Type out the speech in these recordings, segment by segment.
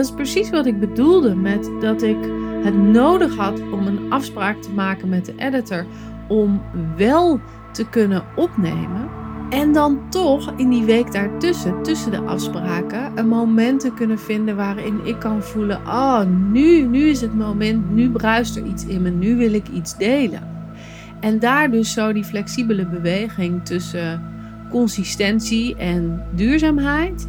dat is precies wat ik bedoelde met dat ik het nodig had om een afspraak te maken met de editor om wel te kunnen opnemen. En dan toch in die week daartussen, tussen de afspraken, een moment te kunnen vinden waarin ik kan voelen: oh, nu, nu is het moment, nu bruist er iets in me, nu wil ik iets delen. En daar dus zo die flexibele beweging tussen consistentie en duurzaamheid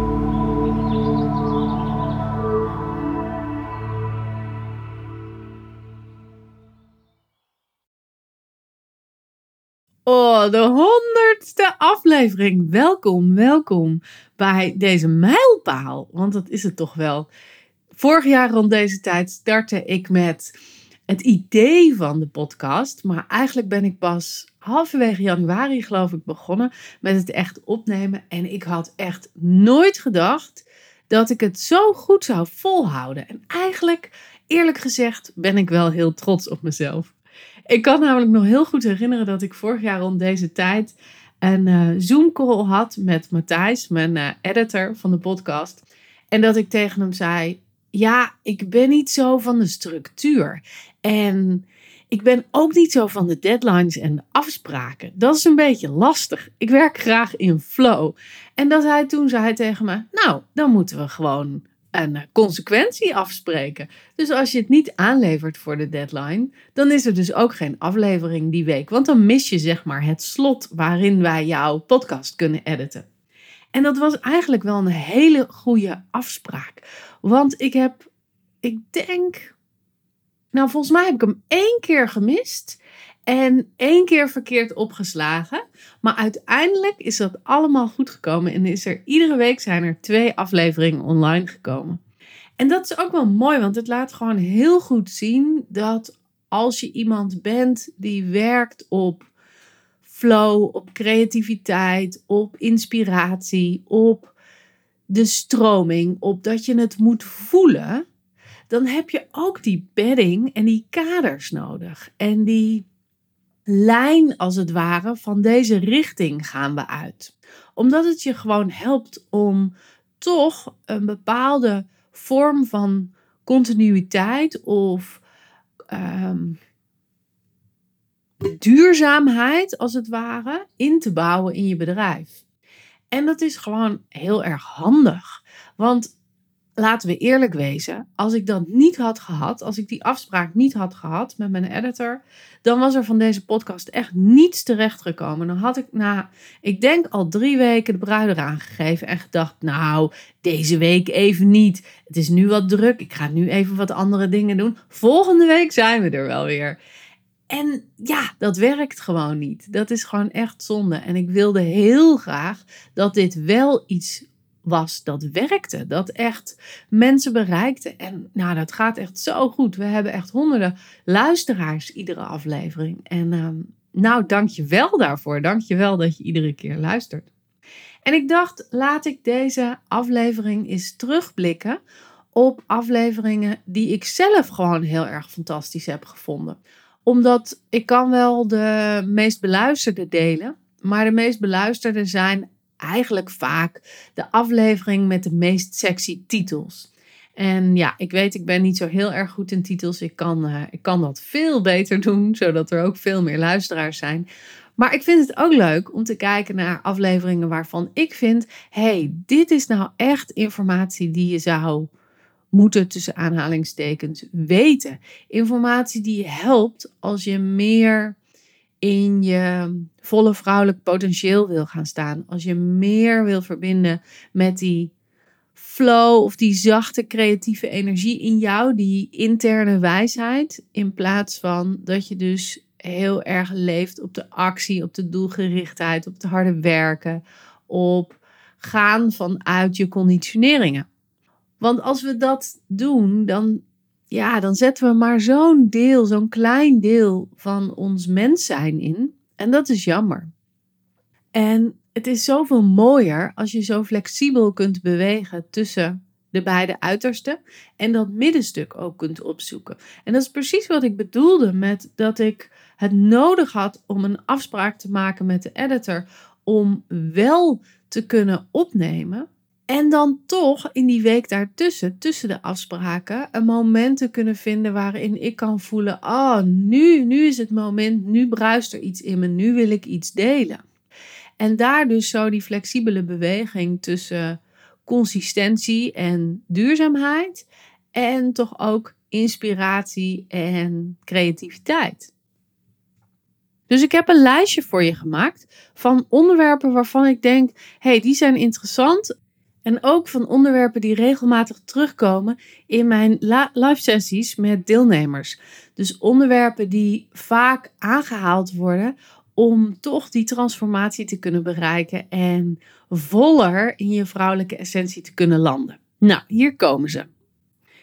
De honderdste aflevering. Welkom, welkom bij deze mijlpaal. Want dat is het toch wel. Vorig jaar rond deze tijd startte ik met het idee van de podcast. Maar eigenlijk ben ik pas halverwege januari, geloof ik, begonnen met het echt opnemen. En ik had echt nooit gedacht dat ik het zo goed zou volhouden. En eigenlijk, eerlijk gezegd, ben ik wel heel trots op mezelf. Ik kan namelijk nog heel goed herinneren dat ik vorig jaar rond deze tijd een uh, Zoom-call had met Matthijs, mijn uh, editor van de podcast. En dat ik tegen hem zei: Ja, ik ben niet zo van de structuur. En ik ben ook niet zo van de deadlines en afspraken. Dat is een beetje lastig. Ik werk graag in flow. En dat hij toen zei tegen me: Nou, dan moeten we gewoon een consequentie afspreken. Dus als je het niet aanlevert voor de deadline, dan is er dus ook geen aflevering die week. Want dan mis je zeg maar het slot waarin wij jouw podcast kunnen editen. En dat was eigenlijk wel een hele goede afspraak. Want ik heb, ik denk, nou volgens mij heb ik hem één keer gemist. En één keer verkeerd opgeslagen. Maar uiteindelijk is dat allemaal goed gekomen. En is er iedere week zijn er twee afleveringen online gekomen. En dat is ook wel mooi, want het laat gewoon heel goed zien dat als je iemand bent die werkt op flow, op creativiteit, op inspiratie, op de stroming, op dat je het moet voelen, dan heb je ook die bedding en die kaders nodig. En die lijn als het ware van deze richting gaan we uit. Omdat het je gewoon helpt om toch een bepaalde vorm van continuïteit of ehm, duurzaamheid als het ware in te bouwen in je bedrijf. En dat is gewoon heel erg handig. Want laten we eerlijk wezen, als ik dat niet had gehad, als ik die afspraak niet had gehad met mijn editor, dan was er van deze podcast echt niets terechtgekomen. Dan had ik na, ik denk al drie weken de bruid eraan gegeven en gedacht, nou, deze week even niet. Het is nu wat druk, ik ga nu even wat andere dingen doen. Volgende week zijn we er wel weer. En ja, dat werkt gewoon niet. Dat is gewoon echt zonde. En ik wilde heel graag dat dit wel iets was dat werkte. Dat echt mensen bereikte. En nou, dat gaat echt zo goed. We hebben echt honderden luisteraars iedere aflevering. En uh, nou, dank je wel daarvoor. Dank je wel dat je iedere keer luistert. En ik dacht, laat ik deze aflevering eens terugblikken op afleveringen die ik zelf gewoon heel erg fantastisch heb gevonden. Omdat ik kan wel de meest beluisterde delen, maar de meest beluisterde zijn eigenlijk vaak de aflevering met de meest sexy titels. En ja, ik weet, ik ben niet zo heel erg goed in titels. Ik kan, uh, ik kan dat veel beter doen, zodat er ook veel meer luisteraars zijn. Maar ik vind het ook leuk om te kijken naar afleveringen waarvan ik vind: hey, dit is nou echt informatie die je zou moeten tussen aanhalingstekens weten. Informatie die je helpt als je meer in je volle vrouwelijk potentieel wil gaan staan. Als je meer wil verbinden met die flow of die zachte creatieve energie in jou, die interne wijsheid, in plaats van dat je dus heel erg leeft op de actie, op de doelgerichtheid, op het harde werken, op gaan vanuit je conditioneringen. Want als we dat doen, dan ja, dan zetten we maar zo'n deel, zo'n klein deel van ons mens zijn in. En dat is jammer. En het is zoveel mooier als je zo flexibel kunt bewegen tussen de beide uitersten en dat middenstuk ook kunt opzoeken. En dat is precies wat ik bedoelde met dat ik het nodig had om een afspraak te maken met de editor om wel te kunnen opnemen. En dan toch in die week daartussen, tussen de afspraken, een moment te kunnen vinden waarin ik kan voelen: oh, nu, nu is het moment, nu bruist er iets in me, nu wil ik iets delen. En daar dus zo die flexibele beweging tussen consistentie en duurzaamheid en toch ook inspiratie en creativiteit. Dus ik heb een lijstje voor je gemaakt van onderwerpen waarvan ik denk: hey, die zijn interessant. En ook van onderwerpen die regelmatig terugkomen in mijn live sessies met deelnemers. Dus onderwerpen die vaak aangehaald worden om toch die transformatie te kunnen bereiken en voller in je vrouwelijke essentie te kunnen landen. Nou, hier komen ze.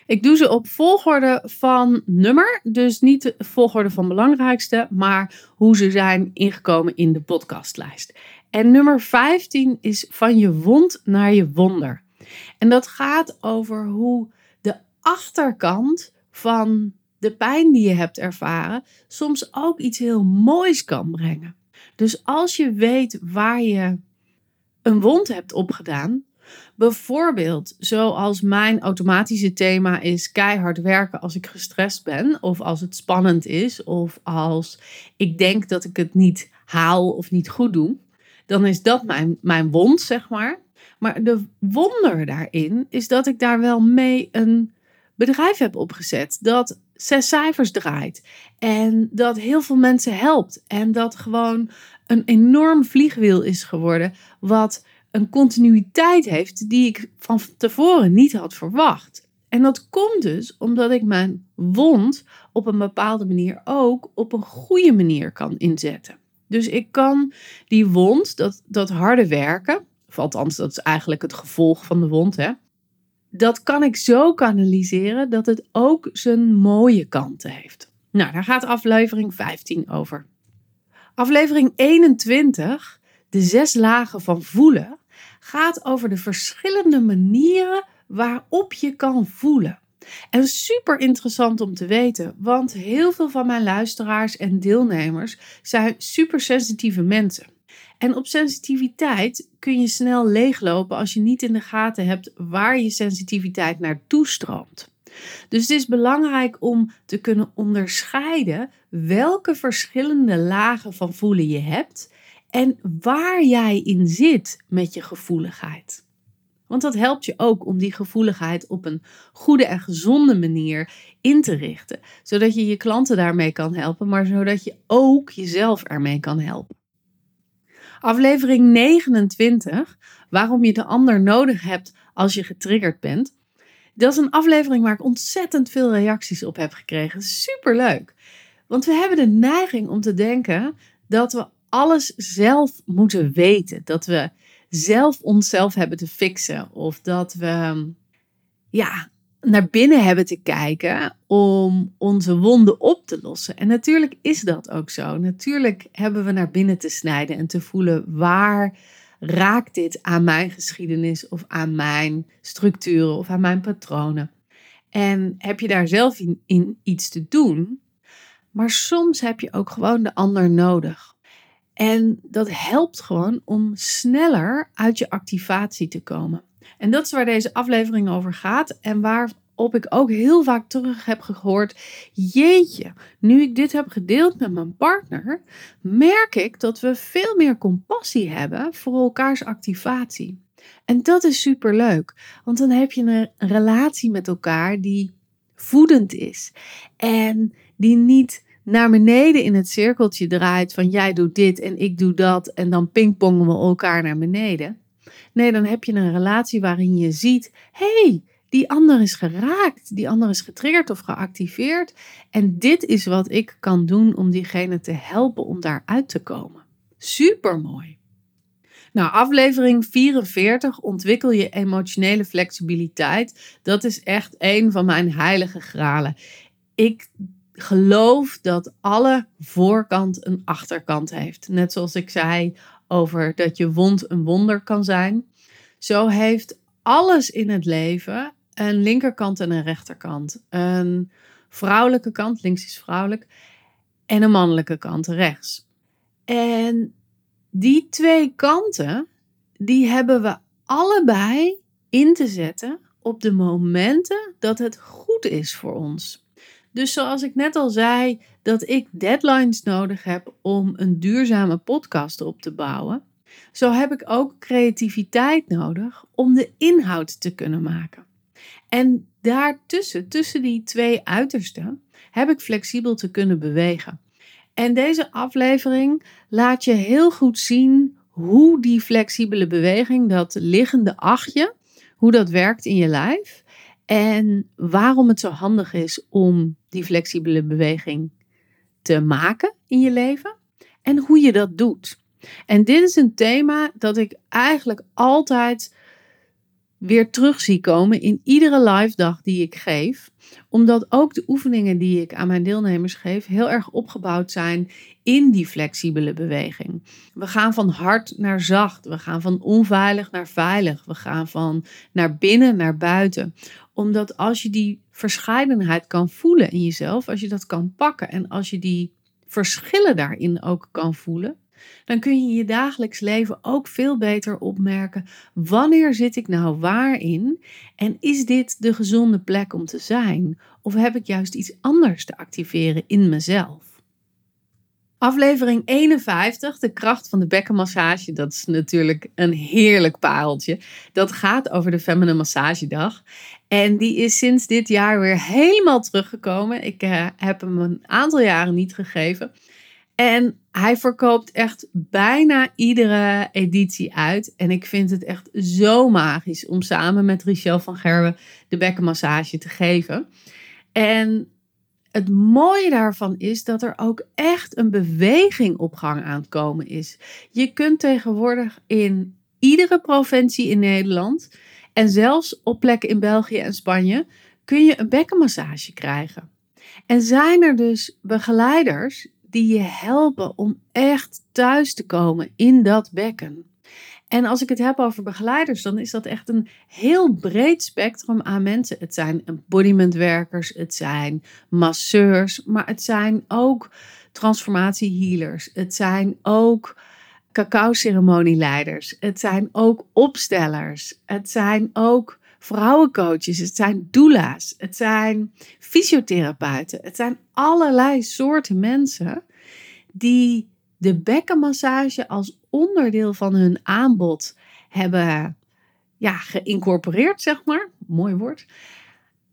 Ik doe ze op volgorde van nummer, dus niet de volgorde van belangrijkste, maar hoe ze zijn ingekomen in de podcastlijst. En nummer 15 is van je wond naar je wonder. En dat gaat over hoe de achterkant van de pijn die je hebt ervaren soms ook iets heel moois kan brengen. Dus als je weet waar je een wond hebt opgedaan, bijvoorbeeld zoals mijn automatische thema is keihard werken als ik gestrest ben, of als het spannend is, of als ik denk dat ik het niet haal of niet goed doe, dan is dat mijn, mijn wond, zeg maar. Maar de wonder daarin is dat ik daar wel mee een bedrijf heb opgezet. Dat zes cijfers draait. En dat heel veel mensen helpt. En dat gewoon een enorm vliegwiel is geworden. Wat een continuïteit heeft die ik van tevoren niet had verwacht. En dat komt dus omdat ik mijn wond op een bepaalde manier ook op een goede manier kan inzetten. Dus ik kan die wond, dat, dat harde werken, of althans dat is eigenlijk het gevolg van de wond, hè, dat kan ik zo kanaliseren dat het ook zijn mooie kanten heeft. Nou, daar gaat aflevering 15 over. Aflevering 21, de zes lagen van voelen, gaat over de verschillende manieren waarop je kan voelen. En super interessant om te weten, want heel veel van mijn luisteraars en deelnemers zijn super sensitieve mensen. En op sensitiviteit kun je snel leeglopen als je niet in de gaten hebt waar je sensitiviteit naartoe stroomt. Dus het is belangrijk om te kunnen onderscheiden welke verschillende lagen van voelen je hebt en waar jij in zit met je gevoeligheid. Want dat helpt je ook om die gevoeligheid op een goede en gezonde manier in te richten, zodat je je klanten daarmee kan helpen, maar zodat je ook jezelf ermee kan helpen. Aflevering 29, waarom je de ander nodig hebt als je getriggerd bent. Dat is een aflevering waar ik ontzettend veel reacties op heb gekregen. Super leuk. Want we hebben de neiging om te denken dat we alles zelf moeten weten. Dat we zelf onszelf hebben te fixen. Of dat we ja, naar binnen hebben te kijken om onze wonden op te lossen. En natuurlijk is dat ook zo. Natuurlijk hebben we naar binnen te snijden en te voelen waar raakt dit aan mijn geschiedenis of aan mijn structuren of aan mijn patronen. En heb je daar zelf in, in iets te doen, maar soms heb je ook gewoon de ander nodig. En dat helpt gewoon om sneller uit je activatie te komen. En dat is waar deze aflevering over gaat en waarop ik ook heel vaak terug heb gehoord: Jeetje, nu ik dit heb gedeeld met mijn partner, merk ik dat we veel meer compassie hebben voor elkaars activatie. En dat is super leuk, want dan heb je een relatie met elkaar die voedend is en die niet naar beneden in het cirkeltje draait van jij doet dit en ik doe dat en dan pingpongen we elkaar naar beneden. Nee, dan heb je een relatie waarin je ziet: hey, die ander is geraakt, die ander is getriggerd of geactiveerd. En dit is wat ik kan doen om diegene te helpen om daaruit te komen. Super mooi. Nou, aflevering 44, ontwikkel je emotionele flexibiliteit. Dat is echt een van mijn heilige gralen. Ik geloof dat alle voorkant een achterkant heeft. Net zoals ik zei over dat je wond een wonder kan zijn. Zo heeft alles in het leven een linkerkant en een rechterkant. Een vrouwelijke kant, links is vrouwelijk, en een mannelijke kant, rechts. En die twee kanten, die hebben we allebei in te zetten op de momenten dat het goed is voor ons. Dus zoals ik net al zei, dat ik deadlines nodig heb om een duurzame podcast op te bouwen, zo heb ik ook creativiteit nodig om de inhoud te kunnen maken. En daartussen, tussen die twee uitersten, heb ik flexibel te kunnen bewegen. En deze aflevering laat je heel goed zien hoe die flexibele beweging, dat liggende achtje, hoe dat werkt in je lijf. En waarom het zo handig is om die flexibele beweging te maken in je leven. En hoe je dat doet. En dit is een thema dat ik eigenlijk altijd weer terug zie komen in iedere live dag die ik geef. Omdat ook de oefeningen die ik aan mijn deelnemers geef heel erg opgebouwd zijn in die flexibele beweging. We gaan van hard naar zacht. We gaan van onveilig naar veilig. We gaan van naar binnen naar buiten. Omdat als je die verscheidenheid kan voelen in jezelf, als je dat kan pakken en als je die verschillen daarin ook kan voelen, dan kun je je dagelijks leven ook veel beter opmerken wanneer zit ik nou waarin en is dit de gezonde plek om te zijn of heb ik juist iets anders te activeren in mezelf. Aflevering 51, de kracht van de bekkenmassage. Dat is natuurlijk een heerlijk pareltje. Dat gaat over de Feminine Massagedag. En die is sinds dit jaar weer helemaal teruggekomen. Ik uh, heb hem een aantal jaren niet gegeven. En hij verkoopt echt bijna iedere editie uit. En ik vind het echt zo magisch om samen met Richel van Gerwen de bekkenmassage te geven. En het mooie daarvan is dat er ook echt een beweging op gang aan het komen is. Je kunt tegenwoordig in iedere provincie in Nederland en zelfs op plekken in België en Spanje kun je een bekkenmassage krijgen. En zijn er dus begeleiders die je helpen om echt thuis te komen in dat bekken. En als ik het heb over begeleiders, dan is dat echt een heel breed spectrum aan mensen. Het zijn embodimentwerkers, het zijn masseurs, maar het zijn ook transformatiehealers. Het zijn ook cacao-ceremonieleiders. Het zijn ook opstellers. Het zijn ook vrouwencoaches. Het zijn doula's. Het zijn fysiotherapeuten. Het zijn allerlei soorten mensen die de bekkenmassage als onderdeel van hun aanbod hebben ja, geïncorporeerd, zeg maar. Mooi woord.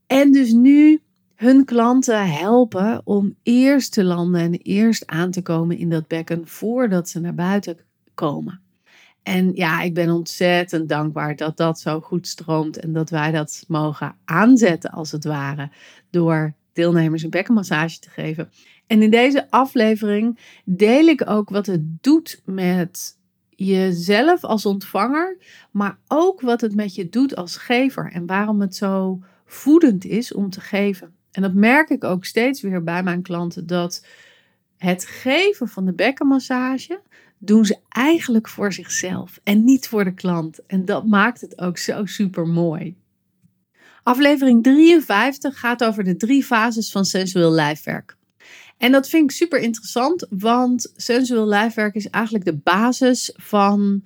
En dus nu hun klanten helpen om eerst te landen en eerst aan te komen in dat bekken voordat ze naar buiten komen. En ja, ik ben ontzettend dankbaar dat dat zo goed stroomt en dat wij dat mogen aanzetten als het ware door deelnemers een bekkenmassage te geven. En in deze aflevering deel ik ook wat het doet met jezelf als ontvanger, maar ook wat het met je doet als gever en waarom het zo voedend is om te geven. En dat merk ik ook steeds weer bij mijn klanten dat het geven van de bekkenmassage doen ze eigenlijk voor zichzelf en niet voor de klant. En dat maakt het ook zo super mooi. Aflevering 53 gaat over de drie fases van sensueel lijfwerk. En dat vind ik super interessant, want sensueel lijfwerk is eigenlijk de basis van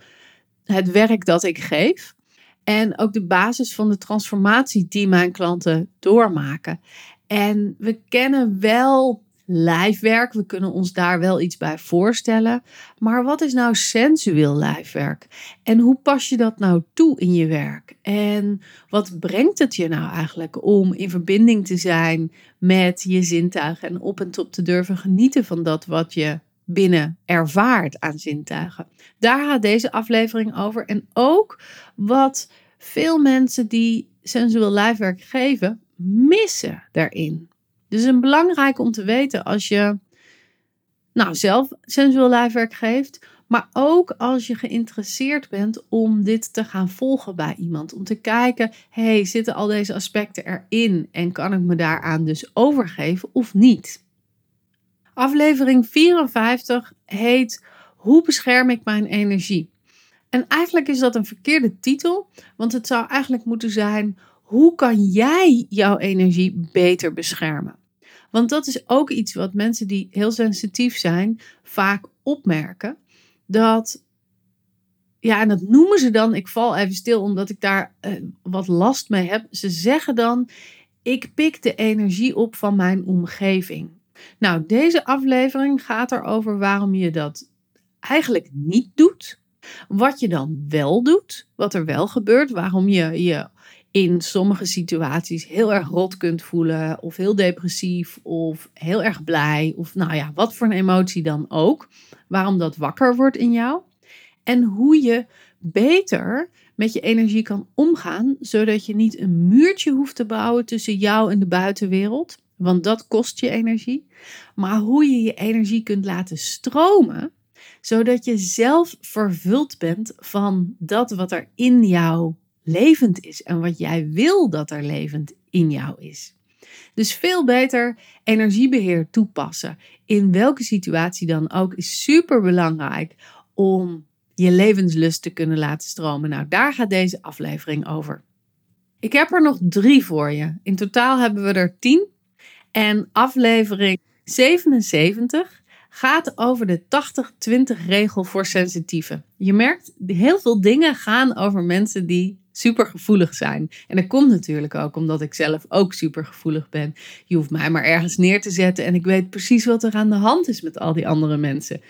het werk dat ik geef. En ook de basis van de transformatie die mijn klanten doormaken. En we kennen wel lijfwerk. We kunnen ons daar wel iets bij voorstellen. Maar wat is nou sensueel lijfwerk? En hoe pas je dat nou toe in je werk? En wat brengt het je nou eigenlijk om in verbinding te zijn met je zintuigen en op en top te durven genieten van dat wat je binnen ervaart aan zintuigen? Daar gaat deze aflevering over. En ook wat veel mensen die sensueel lijfwerk geven, missen daarin. Dus een belangrijk om te weten als je nou, zelf sensueel lijfwerk geeft, Maar ook als je geïnteresseerd bent om dit te gaan volgen bij iemand. Om te kijken, hey, zitten al deze aspecten erin en kan ik me daaraan dus overgeven of niet? Aflevering 54 heet Hoe bescherm ik mijn energie? En eigenlijk is dat een verkeerde titel, want het zou eigenlijk moeten zijn: Hoe kan jij jouw energie beter beschermen? Want dat is ook iets wat mensen die heel sensitief zijn vaak opmerken. Dat, ja, en dat noemen ze dan, ik val even stil omdat ik daar eh, wat last mee heb. Ze zeggen dan, ik pik de energie op van mijn omgeving. Nou, deze aflevering gaat erover waarom je dat eigenlijk niet doet. Wat je dan wel doet, wat er wel gebeurt, waarom je je in sommige situaties heel erg rot kunt voelen, of heel depressief, of heel erg blij, of nou ja, wat voor een emotie dan ook. Waarom dat wakker wordt in jou. En hoe je beter met je energie kan omgaan, zodat je niet een muurtje hoeft te bouwen tussen jou en de buitenwereld, want dat kost je energie. Maar hoe je je energie kunt laten stromen, zodat je zelf vervuld bent van dat wat er in jou levend is en wat jij wil dat er levend in jou is. Dus veel beter energiebeheer toepassen in welke situatie dan ook is super belangrijk om je levenslust te kunnen laten stromen. Nou, daar gaat deze aflevering over. Ik heb er nog drie voor je. In totaal hebben we er tien. En aflevering 77 gaat over de 80-20 regel voor sensitieven. Je merkt, heel veel dingen gaan over mensen die super gevoelig zijn. En dat komt natuurlijk ook omdat ik zelf ook super gevoelig ben. Je hoeft mij maar ergens neer te zetten en ik weet precies wat er aan de hand is met al die andere mensen.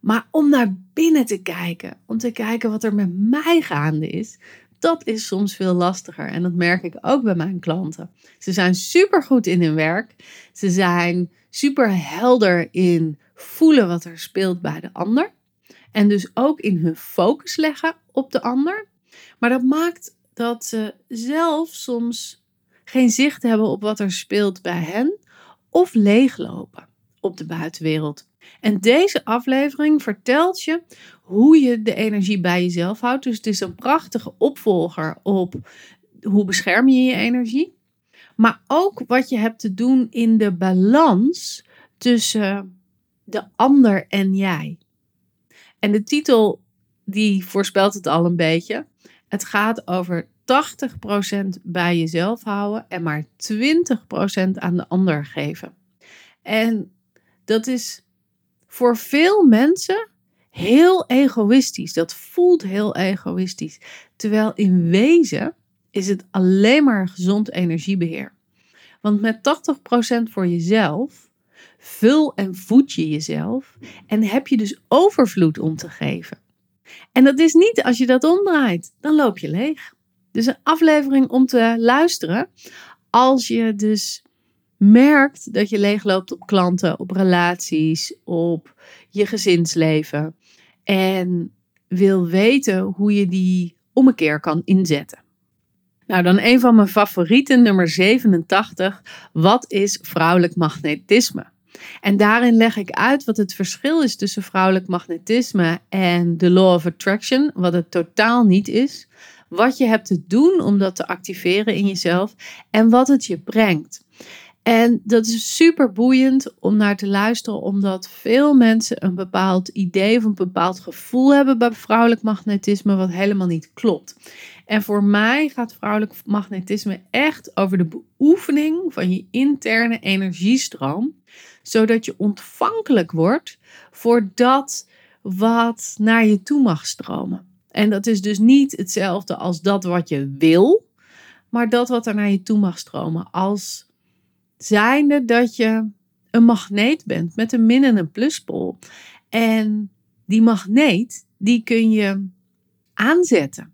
Maar om naar binnen te kijken, om te kijken wat er met mij gaande is, dat is soms veel lastiger. En dat merk ik ook bij mijn klanten. Ze zijn super goed in hun werk. Ze zijn super helder in voelen wat er speelt bij de ander. En dus ook in hun focus leggen op de ander. Maar dat maakt dat ze zelf soms geen zicht hebben op wat er speelt bij hen of leeglopen op de buitenwereld. En deze aflevering vertelt je hoe je de energie bij jezelf houdt. Dus het is een prachtige opvolger op hoe bescherm je je energie. Maar ook wat je hebt te doen in de balans tussen de ander en jij. En de titel die voorspelt het al een beetje. Het gaat over 80% bij jezelf houden en maar 20% aan de ander geven. En dat is voor veel mensen heel egoïstisch. Dat voelt heel egoïstisch. Terwijl in wezen is het alleen maar gezond energiebeheer. Want met 80% voor jezelf vul en voed je jezelf en heb je dus overvloed om te geven. En dat is niet als je dat omdraait, dan loop je leeg. Dus een aflevering om te luisteren als je dus merkt dat je leegloopt op klanten, op relaties, op je gezinsleven en wil weten hoe je die om een keer kan inzetten. Nou, dan een van mijn favorieten, nummer 87. Wat is vrouwelijk magnetisme? En daarin leg ik uit wat het verschil is tussen vrouwelijk magnetisme en de law of attraction, wat het totaal niet is. Wat je hebt te doen om dat te activeren in jezelf en wat het je brengt. En dat is super boeiend om naar te luisteren, omdat veel mensen een bepaald idee of een bepaald gevoel hebben bij vrouwelijk magnetisme, wat helemaal niet klopt. En voor mij gaat vrouwelijk magnetisme echt over de beoefening van je interne energiestroom, zodat je ontvankelijk wordt voor dat wat naar je toe mag stromen. En dat is dus niet hetzelfde als dat wat je wil, maar dat wat er naar je toe mag stromen. Als zijnde dat je een magneet bent met een min en een pluspol. En die magneet, die kun je aanzetten.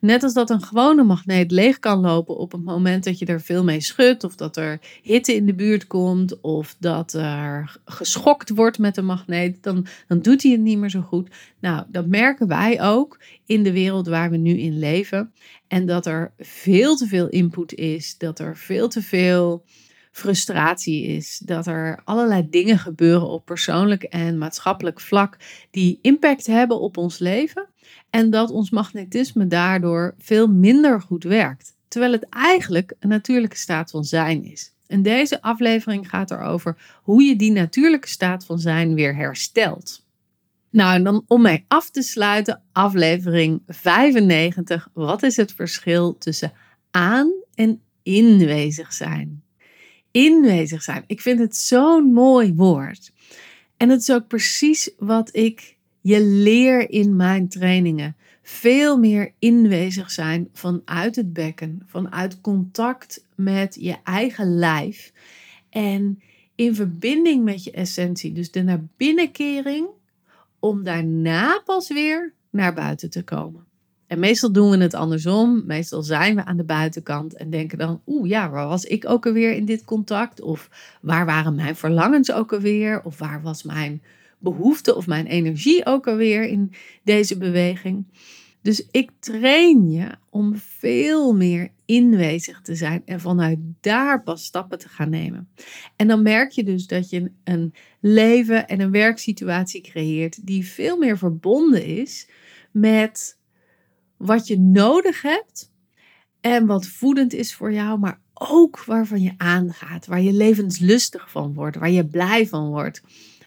Net als dat een gewone magneet leeg kan lopen op het moment dat je er veel mee schudt, of dat er hitte in de buurt komt, of dat er geschokt wordt met een magneet, dan, dan doet hij het niet meer zo goed. Nou, dat merken wij ook in de wereld waar we nu in leven. En dat er veel te veel input is, dat er veel te veel frustratie is, dat er allerlei dingen gebeuren op persoonlijk en maatschappelijk vlak die impact hebben op ons leven en dat ons magnetisme daardoor veel minder goed werkt, terwijl het eigenlijk een natuurlijke staat van zijn is. En deze aflevering gaat erover hoe je die natuurlijke staat van zijn weer herstelt. Nou, en dan om mij af te sluiten, aflevering 95. Wat is het verschil tussen aan en inwezig zijn? Inwezig zijn. Ik vind het zo'n mooi woord. En het is ook precies wat ik je leer in mijn trainingen. Veel meer inwezig zijn vanuit het bekken, vanuit contact met je eigen lijf en in verbinding met je essentie. Dus de naar binnenkering om daarna pas weer naar buiten te komen. En meestal doen we het andersom. Meestal zijn we aan de buitenkant en denken dan: oeh ja, waar was ik ook alweer in dit contact? Of waar waren mijn verlangens ook alweer? Of waar was mijn behoefte of mijn energie ook alweer in deze beweging? Dus ik train je om veel meer inwezig te zijn en vanuit daar pas stappen te gaan nemen. En dan merk je dus dat je een leven en een werksituatie creëert die veel meer verbonden is met wat je nodig hebt en wat voedend is voor jou, maar ook waarvan je aangaat, waar je levenslustig van wordt, waar je blij van wordt.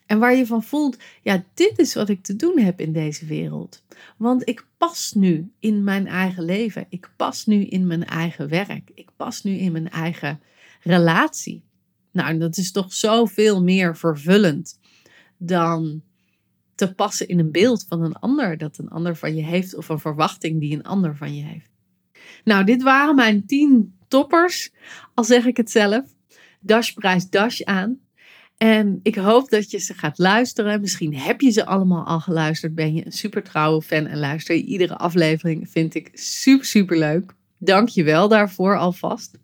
En waar je van voelt, ja, dit is wat ik te doen heb in deze wereld. Want ik pas nu in mijn eigen leven. Ik pas nu in mijn eigen werk. Ik pas nu in mijn eigen relatie. Nou, dat is toch zoveel meer vervullend dan te passen in een beeld van een ander dat een ander van je heeft of een verwachting die een ander van je heeft. Nou, dit waren mijn tien toppers, al zeg ik het zelf. Dashprijs Dash aan. En ik hoop dat je ze gaat luisteren. Misschien heb je ze allemaal al geluisterd. Ben je een super trouwe fan en luister je iedere aflevering. Vind ik super, super leuk. Dank je wel daarvoor alvast.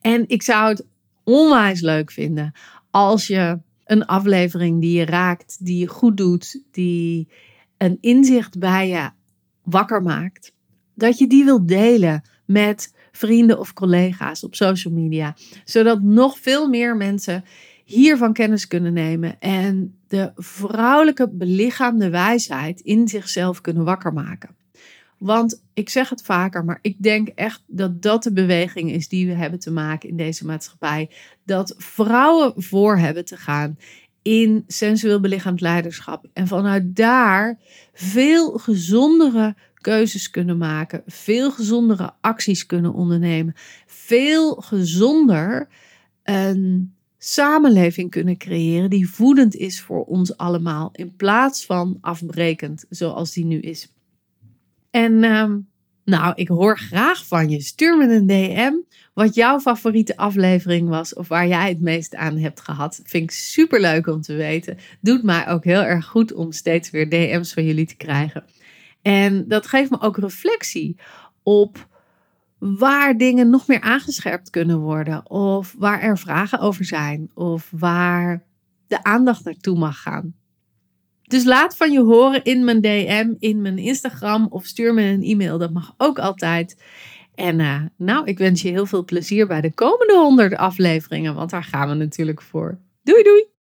En ik zou het onwijs leuk vinden als je een aflevering die je raakt, die je goed doet, die een inzicht bij je wakker maakt, dat je die wilt delen met vrienden of collega's op social media, zodat nog veel meer mensen hiervan kennis kunnen nemen en de vrouwelijke belichaamde wijsheid in zichzelf kunnen wakker maken. Want ik zeg het vaker, maar ik denk echt dat dat de beweging is die we hebben te maken in deze maatschappij. Dat vrouwen voor hebben te gaan in sensueel belichaamd leiderschap. En vanuit daar veel gezondere keuzes kunnen maken, veel gezondere acties kunnen ondernemen, veel gezonder een samenleving kunnen creëren die voedend is voor ons allemaal, in plaats van afbrekend zoals die nu is. En ehm, nou, ik hoor graag van je. Stuur me een DM wat jouw favoriete aflevering was of waar jij het meest aan hebt gehad. Vind ik super leuk om te weten. Doet mij ook heel erg goed om steeds weer DM's van jullie te krijgen. En dat geeft me ook reflectie op waar dingen nog meer aangescherpt kunnen worden. Of waar er vragen over zijn. Of waar de aandacht naartoe mag gaan. Dus laat van je horen in mijn DM, in mijn Instagram of stuur me een e-mail. Dat mag ook altijd. En uh, nou, ik wens je heel veel plezier bij de komende 100 afleveringen, want daar gaan we natuurlijk voor. Doei doei!